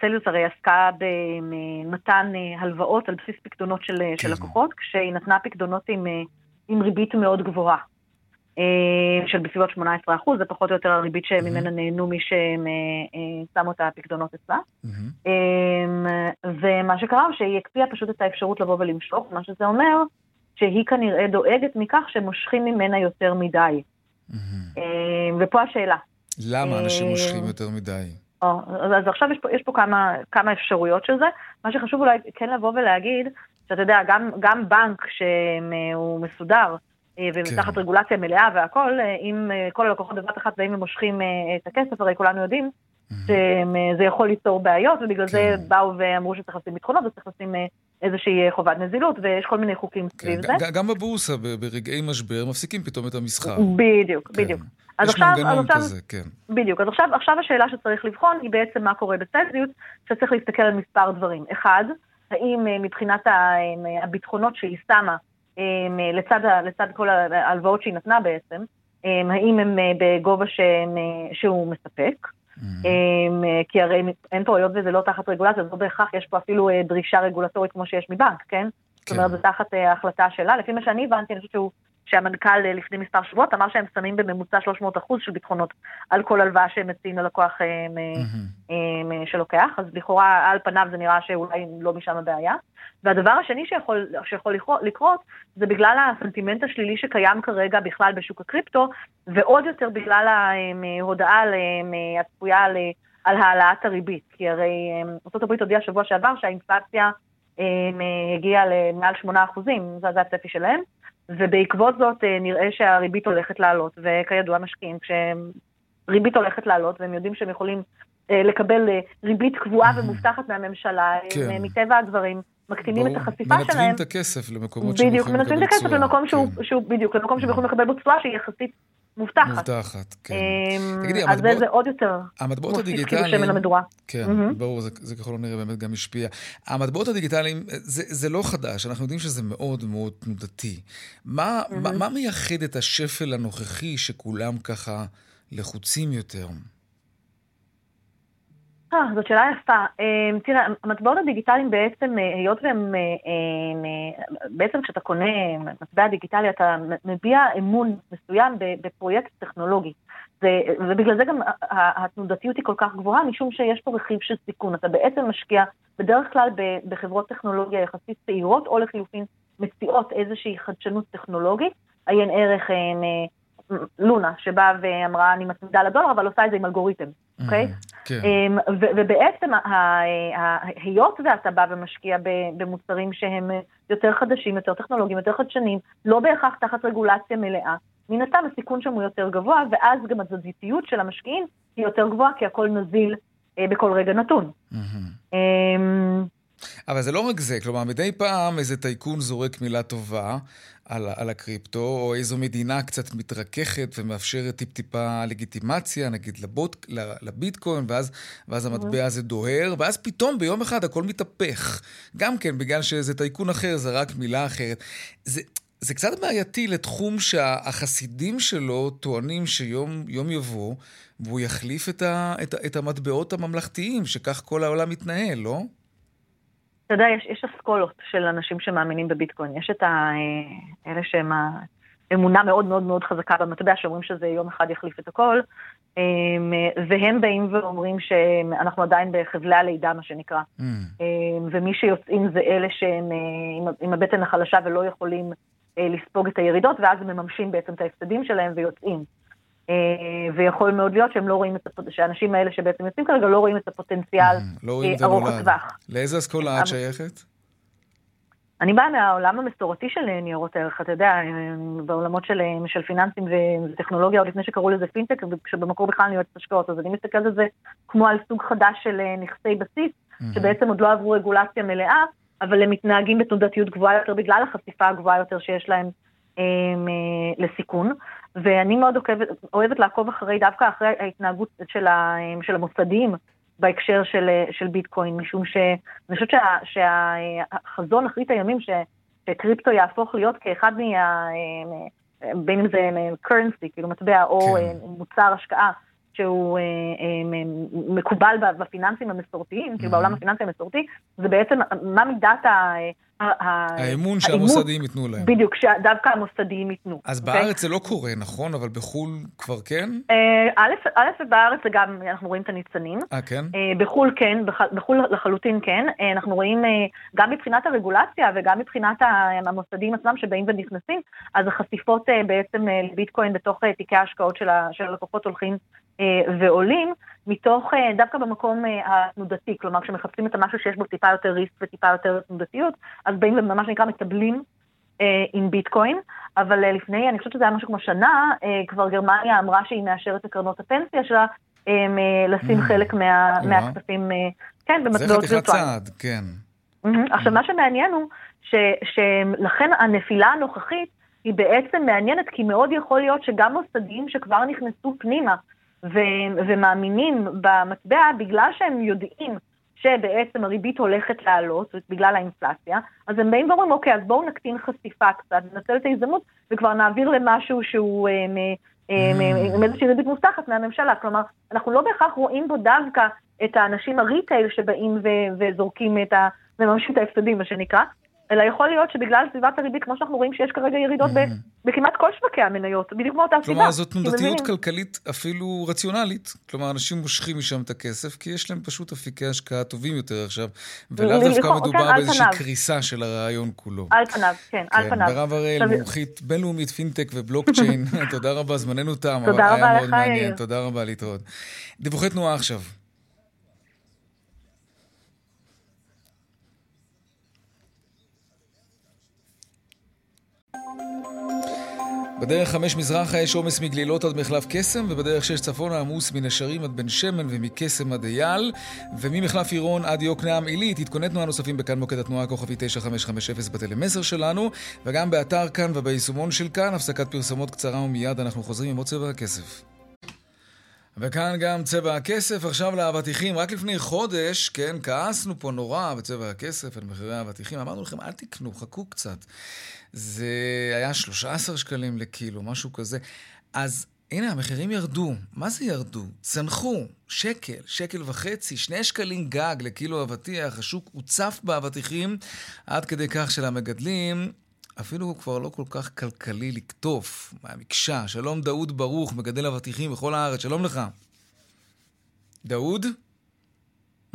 צלזיוס הרי עסקה במתן הלוואות על בסיס פקדונות של, כן. של לקוחות, כשהיא נתנה פקדונות עם, עם ריבית מאוד גבוהה. של בסביבות 18 אחוז, זה פחות או יותר הריבית שממנה mm-hmm. נהנו מי שהם שמו את הפקדונות אצלה. Mm-hmm. ומה שקרה, שהיא הקפיאה פשוט את האפשרות לבוא ולמשוך, מה שזה אומר, שהיא כנראה דואגת מכך שמושכים ממנה יותר מדי. Mm-hmm. ופה השאלה. למה אנשים מושכים יותר מדי? אז עכשיו יש פה, יש פה כמה, כמה אפשרויות של זה. מה שחשוב אולי כן לבוא ולהגיד, שאתה יודע, גם, גם בנק שהוא מסודר, אה, ותחת כן. רגולציה מלאה והכל, אה, אם אה, כל הלקוחות בבת אחת באים ומושכים את הכסף, הרי כולנו יודעים שזה יכול ליצור בעיות, ובגלל זה כן. באו ואמרו שצריך לשים ביטחונות וצריך לשים איזושהי חובת נזילות, ויש כל מיני חוקים כן, סביב זה. גם בבורסה, ברגעי משבר, מפסיקים פתאום את המסחר. בדיוק, בדיוק. יש עכשיו, מנגנון עכשיו, כזה, כן. בדיוק. אז עכשיו, עכשיו השאלה שצריך לבחון היא בעצם מה קורה בצלזיות, שצריך להסתכל על מספר דברים. אחד, האם מבחינת הביטחונות שהיא שמה, לצד, לצד כל ההלוואות שהיא נתנה בעצם, אמ, האם הם אה, בגובה שהם, אה, שהוא מספק. Mm-hmm. אמ, כי הרי אין פה, היות וזה לא תחת רגולציה, אז לא בהכרח יש פה אפילו אה, דרישה רגולטורית כמו שיש מבנק, כן? זאת אומרת, כן. זה תחת ההחלטה שלה. לפי מה שאני הבנתי, אני חושבת שהוא שהמנכ"ל לפני מספר שבועות אמר שהם שמים בממוצע 300 אחוז של ביטחונות על כל הלוואה שהם מציעים ללקוח mm-hmm. שלוקח, אז לכאורה על פניו זה נראה שאולי לא משם הבעיה. והדבר השני שיכול, שיכול לקרות זה בגלל הסנטימנט השלילי שקיים כרגע בכלל בשוק הקריפטו, ועוד יותר בגלל ההודעה הצפויה על, על העלאת הריבית. כי הרי ארה"ב הודיעה שבוע שעבר שהאינפלציה הגיעה למעל 8%, זה הצפי שלהם. ובעקבות זאת אה, נראה שהריבית הולכת לעלות, וכידוע משקיעים, כשריבית הולכת לעלות והם יודעים שהם יכולים אה, לקבל אה, ריבית קבועה ומובטחת מהממשלה, כן. מטבע הדברים מקטינים את החשיפה שלהם. מנתבים את הכסף למקומות שהם יכולים לקבל תשואה. בדיוק, מנתבים את הכסף למקום שהוא, כן. שהוא, בדיוק, למקום שהם יכולים לקבל בו תשואה שהיא יחסית מובטחת. מובטחת, כן. אמ, תגידי, אז המטבעות, זה עוד יותר המטבעות הדיגיטליים... כאילו שמן המדורה. כן, mm-hmm. ברור, זה, זה ככל הנראה באמת גם השפיע. המטבעות הדיגיטליים, זה, זה לא חדש, אנחנו יודעים שזה מאוד מאוד תנודתי. מה, mm-hmm. מה, מה מייחד את השפל הנוכחי שכולם ככה לחוצים יותר? אה, זאת שאלה יפה. אמ, תראה, המטבעות הדיגיטליים בעצם, אה, היות והם, אה, אה, בעצם כשאתה קונה מטבע דיגיטלי, אתה מביע אמון מסוים בפרויקט טכנולוגי. ובגלל זה גם התנודתיות היא כל כך גבוהה, משום שיש פה רכיב של סיכון. אתה בעצם משקיע בדרך כלל בחברות טכנולוגיה יחסית צעירות, או לחילופין מציעות איזושהי חדשנות טכנולוגית, עיין ערך לונה, שבאה ואמרה, אני מצמידה לדולר, אבל עושה את זה עם אלגוריתם, אוקיי? כן. אמ, ובעצם, היות ואתה בא ומשקיע במוצרים שהם יותר חדשים, יותר טכנולוגיים, יותר חדשניים, לא בהכרח תחת רגולציה מלאה, מן הסתם הסיכון שם הוא יותר גבוה, ואז גם התזזיתיות של המשקיעים היא יותר גבוהה, כי הכל נזיל אה, בכל רגע נתון. אבל זה לא רק זה, כלומר, מדי פעם איזה טייקון זורק מילה טובה על, על הקריפטו, או איזו מדינה קצת מתרככת ומאפשרת טיפ-טיפה לגיטימציה, נגיד לבוט, לביטקוין, ואז, ואז המטבע הזה דוהר, ואז פתאום ביום אחד הכל מתהפך. גם כן, בגלל שאיזה טייקון אחר זרק מילה אחרת. זה, זה קצת בעייתי לתחום שהחסידים שלו טוענים שיום יבוא, והוא יחליף את, ה, את, את המטבעות הממלכתיים, שכך כל העולם מתנהל, לא? אתה יודע, יש, יש אסכולות של אנשים שמאמינים בביטקוין. יש את ה, אה, אלה שהם האמונה מאוד מאוד מאוד חזקה במטבע, שאומרים שזה יום אחד יחליף את הכל, אמ, והם באים ואומרים שאנחנו עדיין בחבלי הלידה, מה שנקרא. Mm. אמ, ומי שיוצאים זה אלה שהם אה, עם הבטן החלשה ולא יכולים אה, לספוג את הירידות, ואז הם מממשים בעצם את ההפסדים שלהם ויוצאים. אה, ויכול מאוד להיות שהם לא רואים את הפוטנציאל, שהאנשים האלה שבעצם יוצאים כרגע לא רואים את הפוטנציאל לא רואים את ארוך הטווח. לאיזה אסכולה את שייכת? אני באה מהעולם המסורתי של ניירות ערך, אתה יודע, בעולמות של, של פיננסים וטכנולוגיה, עוד לפני שקראו לזה פינטק, שבמקור בכלל אני יועצת השקעות, אז אני מסתכלת על זה כמו על סוג חדש של נכסי בסיס, שבעצם עוד לא עברו רגולציה מלאה, אבל הם מתנהגים בתנודתיות גבוהה יותר בגלל החשיפה הגבוהה יותר שיש להם אה, לסיכון. ואני מאוד עוקבת, אוהבת לעקוב אחרי, דווקא אחרי ההתנהגות של, ה, של המוסדיים בהקשר של, של ביטקוין, משום שאני חושבת שה, שהחזון אחרית הימים ש, שקריפטו יהפוך להיות כאחד מה... בין אם זה currency, כאילו מטבע, או כן. מוצר השקעה שהוא אה, אה, מקובל בפיננסים המסורתיים, כאילו בעולם הפיננסי המסורתי, זה בעצם מה מידת ה... האמון שהמוסדיים ייתנו להם. בדיוק, שדווקא המוסדיים ייתנו. אז אוקיי? בארץ זה לא קורה, נכון? אבל בחו"ל כבר כן? אה, א', ובארץ זה גם, אנחנו רואים את הניצנים. אה, כן? בחו"ל כן, בחו"ל לחלוטין כן. אנחנו רואים גם מבחינת הרגולציה וגם מבחינת המוסדיים עצמם שבאים ונכנסים, אז החשיפות בעצם לביטקוין בתוך תיקי ההשקעות של הלקוחות הולכים אה, ועולים, מתוך, אה, דווקא במקום אה, התנודתי, כלומר כשמחפשים את המשהו שיש בו טיפה יותר ריסק וטיפה יותר תנודתיות, אז באים ומה שנקרא מקבלים עם ביטקוין, אבל לפני, אני חושבת שזה היה משהו כמו שנה, כבר גרמניה אמרה שהיא מאשרת את קרנות הפנסיה שלה, לשים mm. חלק מה, מהכספים, כן, במטבעות וירטואליים. זה חתיכת צעד, כן. עכשיו, מה שמעניין הוא, שלכן הנפילה הנוכחית היא בעצם מעניינת, כי מאוד יכול להיות שגם מוסדיים שכבר נכנסו פנימה, ו- ומאמינים במטבע בגלל שהם יודעים שבעצם הריבית הולכת לעלות בגלל האינפלציה, אז הם באים ואומרים, אוקיי, אז בואו נקטין חשיפה קצת, ננצל את ההזדמנות וכבר נעביר למשהו שהוא אה, אה, mm. עם איזושהי ריבית מובטחת מהממשלה. כלומר, אנחנו לא בהכרח רואים בו דווקא את האנשים הריטייל שבאים ו- וזורקים את ה... מממשים את ההפסדים, מה שנקרא, אלא יכול להיות שבגלל סביבת הריבית, כמו שאנחנו רואים שיש כרגע ירידות mm-hmm. בכמעט כל שווקי המניות, בדיוק מאותה סיבה. כלומר, זאת תנודתיות כלכלית אפילו רציונלית. כלומר, אנשים מושכים משם את הכסף, כי יש להם פשוט אפיקי השקעה טובים יותר עכשיו, ולאו דווקא מדובר כן, באיזושהי קריסה של הרעיון כולו. על פניו, כן, על כן, פניו. מירב הראל, מומחית בינלאומית פינטק ובלוקצ'יין, תודה רבה, זמננו תם, אבל היה מאוד מעניין. תודה רבה, להתראות. דיווחי תנועה עכשיו. בדרך חמש מזרחה יש עומס מגלילות עד מחלף קסם, ובדרך שש צפונה עמוס מנשרים עד בן שמן ומקסם עד אייל, וממחלף עירון עד יוקנעם עילית. עדכוני תנועה נוספים בכאן מוקד התנועה כוכבי 9550 בטלמסר שלנו, וגם באתר כאן וביישומון של כאן. הפסקת פרסומות קצרה ומיד אנחנו חוזרים עם עוד צבע הכסף. וכאן גם צבע הכסף, עכשיו לאבטיחים. רק לפני חודש, כן, כעסנו פה נורא בצבע הכסף על מחירי האבטיחים. אמרנו לכם, אל תקנו, חכו קצת. זה היה 13 שקלים לקילו, משהו כזה. אז הנה, המחירים ירדו. מה זה ירדו? צנחו, שקל, שקל וחצי, שני שקלים גג לקילו אבטיח. השוק הוצף באבטיחים עד כדי כך שלמגדלים אפילו הוא כבר לא כל כך כלכלי לקטוף מהמקשה. שלום דאוד ברוך, מגדל אבטיחים בכל הארץ, שלום לך. דאוד?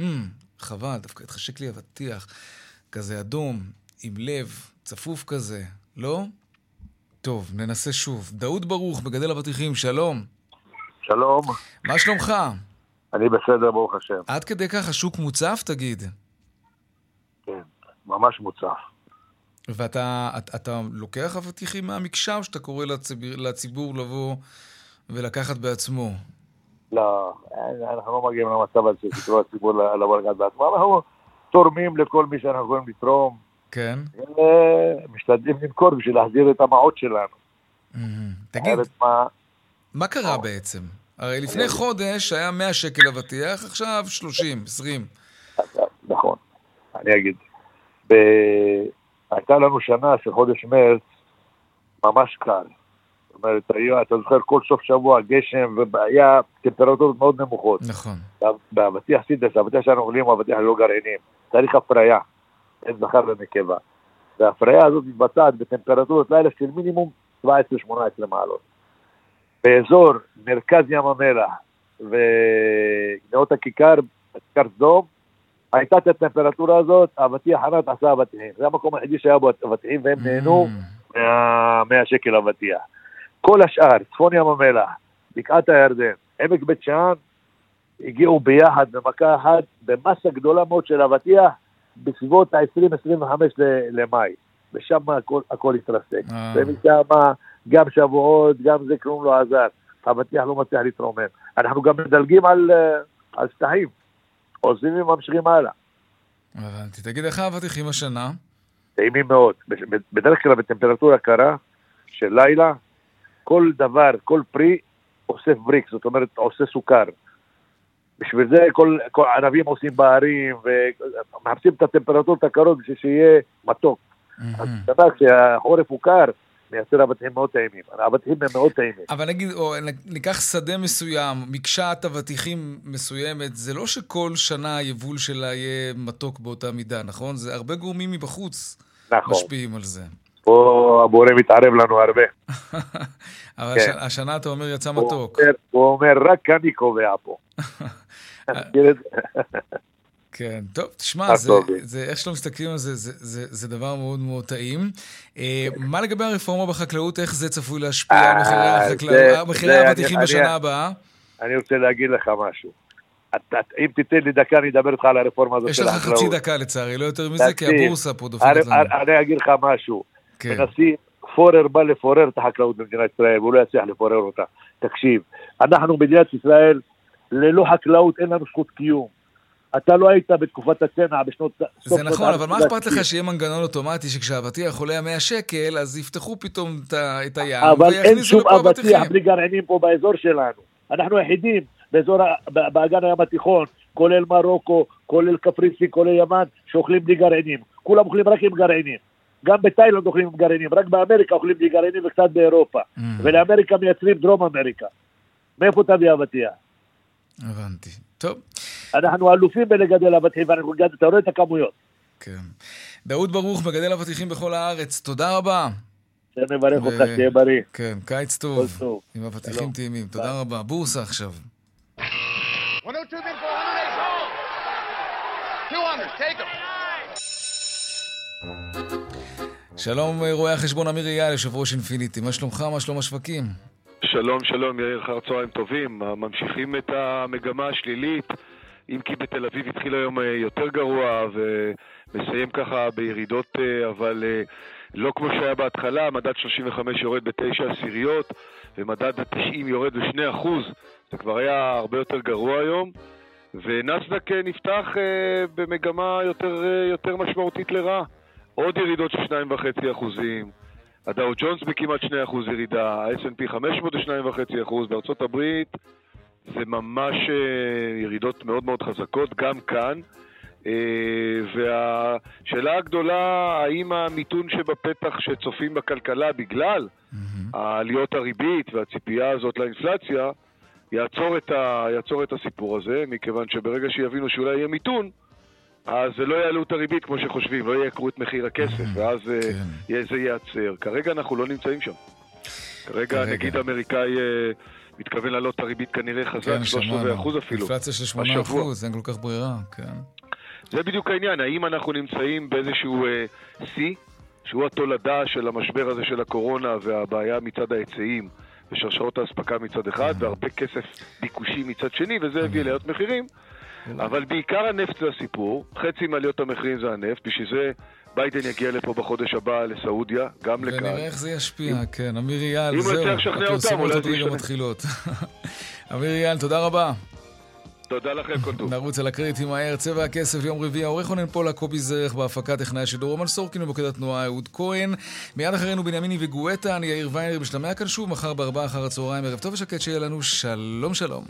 Mm, חבל, דווקא התחשק לי אבטיח. כזה אדום, עם לב, צפוף כזה, לא? טוב, ננסה שוב. דאוד ברוך, מגדל אבטיחים, שלום. שלום. מה שלומך? אני בסדר, ברוך השם. עד כדי כך השוק מוצף, תגיד? כן, ממש מוצף. ואתה אתה, אתה לוקח אבטיחים מהמקשה, או שאתה קורא לציבור, לציבור לבוא ולקחת בעצמו? לא, אנחנו לא מגיעים למצב הזה שתקראו לציבור לבוא לקחת בעצמו, אנחנו תורמים לכל מי שאנחנו יכולים לתרום. כן. משתדלים למכור בשביל להחזיר את המעות שלנו. תגיד, מה קרה בעצם? הרי לפני חודש היה 100 שקל אבטיח, עכשיו 30, 20. נכון, אני אגיד. הייתה לנו שנה של חודש מרץ ממש קל. זאת אומרת, היה, אתה זוכר, כל סוף שבוע גשם והיה טמפרטורות מאוד נמוכות. נכון. באבטיח סידס, האבטיח שאנחנו אוכלים הוא אבטיח ללא גרעינים. צריך הפריה, אין זכר ונקבה. וההפריה הזאת מתבצעת בטמפרטורות לילה של מינימום 17-18 מעלות. באזור מרכז ים המלח ונאות הכיכר, כיכר סדום, הייתה את הטמפרטורה הזאת, אבטיח ענת עשה אבטיחים. זה המקום היחידי שהיה בו אבטיחים והם נהנו mm. מה שקל אבטיח. כל השאר, צפון ים המלח, בקעת הירדן, עמק בית שאן, הגיעו ביחד במכה אחת במסה גדולה מאוד של אבטיח בסביבות ה-20-25 למאי, ושם הכל, הכל התרסק. אה. ומשם גם שבועות, גם זה כלום לא עזר. אבטיח לא מצליח להתרומם. אנחנו גם מדלגים על, אה, על שטחים, עוזבים וממשיכים הלאה. הבנתי. תגיד, איך האבטיחים השנה? טעימים מאוד. בדרך כלל בטמפרטורה קרה של לילה, כל דבר, כל פרי אוסף בריק, זאת אומרת עושה סוכר. בשביל זה כל, כל ענבים עושים בערים ומחפשים את הטמפרטורות הקרות בשביל שיהיה מתוק. אז אתה יודע, כשהחורף הוא קר, מייצר אבטיחים מאוד טעימים. האבטיחים הם מאוד טעימים. אבל נגיד, או, ניקח שדה מסוים, מקשת אבטיחים מסוימת, זה לא שכל שנה היבול שלה יהיה מתוק באותה מידה, נכון? זה הרבה גורמים מבחוץ נכון. משפיעים על זה. פה הבורא מתערב לנו הרבה. אבל כן. השנה אתה אומר יצא מתוק. הוא אומר, הוא אומר רק אני קובע פה. כן, טוב, תשמע, זה, זה, איך שלא מסתכלים על זה, זה, זה, זה דבר מאוד מאוד טעים. אה, מה לגבי הרפורמה בחקלאות, איך זה צפוי להשפיע על אה, מחירי האבטיחים בשנה הבאה? אני רוצה להגיד לך משהו. אם תיתן לי דקה, אני אדבר איתך על הרפורמה הזאת של החקלאות. יש לך חצי דקה לצערי, לא יותר מזה, כי הבורסה פה דופקת לנו. אני אגיד לך משהו. כן. מנסים, פורר בא לפורר את החקלאות במדינת ישראל, והוא לא יצליח לפורר אותה. תקשיב, אנחנו מדינת ישראל, ללא חקלאות אין לנו זכות קיום. אתה לא היית בתקופת הצנע בשנות... זה נכון, אבל מה אכפת לך שיהיה מנגנון אוטומטי שכשהאבטיח עולה 100 שקל, אז יפתחו פתאום את הים אבל אין שום אבטיח בלי גרעינים פה באזור שלנו. אנחנו היחידים באזור, באגן הים התיכון, כולל מרוקו, כולל קפריסין, כולל יוון, שאוכלים בלי גרעינים. כולם אוכלים רק עם גרעינים. גם בתאילנד אוכלים עם גרעינים, רק באמריקה אוכלים בלי גרעינים וקצת באירופה. Mm. ולאמריקה מייצרים דרום אמריקה. מאיפה תביא אבטיח? הבנתי. טוב. אנחנו אלופים בלגדל אבטיחים, ואנחנו גדל, אתה רואה את הכמויות. כן. דאוד ברוך, מגדל אבטיחים בכל הארץ, תודה רבה. שנברך אותך, שתהיה בריא. כן, קיץ טוב. עם אבטיחים טעימים. תודה רבה. בורסה עכשיו. שלום רואה החשבון אמיר אייל, יושב ראש אינפיניטי. מה שלומך? מה שלום השווקים? שלום, שלום, יאיר, אחר צהריים טובים. ממשיכים את המגמה השלילית, אם כי בתל אביב התחיל היום אה, יותר גרוע ומסיים ככה בירידות, אה, אבל אה, לא כמו שהיה בהתחלה, מדד 35 יורד בתשע עשיריות ומדד ה-90 יורד ב-2%, זה כבר היה הרבה יותר גרוע היום. ונסדק נפתח במגמה יותר, יותר משמעותית לרעה. עוד ירידות של 2.5 אחוזים. הדאו ג'ונס בכמעט 2% ירידה, ה-S&P 500 ב-2.5%, בארצות הברית זה ממש אה, ירידות מאוד מאוד חזקות, גם כאן. אה, והשאלה הגדולה, האם המיתון שבפתח שצופים בכלכלה בגלל העליות הריבית והציפייה הזאת לאינפלציה, יעצור את, ה, יעצור את הסיפור הזה, מכיוון שברגע שיבינו שאולי יהיה מיתון, אז לא יעלו את הריבית כמו שחושבים, לא יעקרו את מחיר הכסף, ואז אה, כן. זה ייעצר. כרגע אנחנו לא נמצאים שם. כרגע נגיד האמריקאי אה, מתכוון להעלות את הריבית כנראה חזק, כן, 13 אחוז אפילו. אינפלציה של 8 אחוז, אין כל כך ברירה, כן. זה בדיוק העניין, האם אנחנו נמצאים באיזשהו אה, שיא, שהוא התולדה של המשבר הזה של הקורונה והבעיה מצד ההיצעים ושרשרות האספקה מצד אחד, והרבה כסף ביקושי מצד שני, וזה הביא לעיות מחירים. אבל בעיקר הנפט זה הסיפור, חצי מעליות המחירים זה הנפט, בשביל זה ביידן יגיע לפה בחודש הבא לסעודיה, גם לכאן. ונראה איך זה ישפיע, כן. אמיר אייל, זהו. אם הוא יצליח לשכנע אותם, אולי זה ישתנה. מתחילות. אמיר אייל, תודה רבה. תודה לכם, כל טוב. נרוץ על הקריטים מהר, צבע הכסף, יום רביעי, העורך רונן פולה, קובי זרך, בהפקה טכנאי השידור, רומן סורקין ובוקד התנועה, אהוד כהן. מיד אחרינו בנימיני וגואטה, אני יאיר ויינר, משתמע כאן שוב, מחר בארבעה אחר הצהריים, ערב טוב ושקט שיהיה לנו, שלום שלום.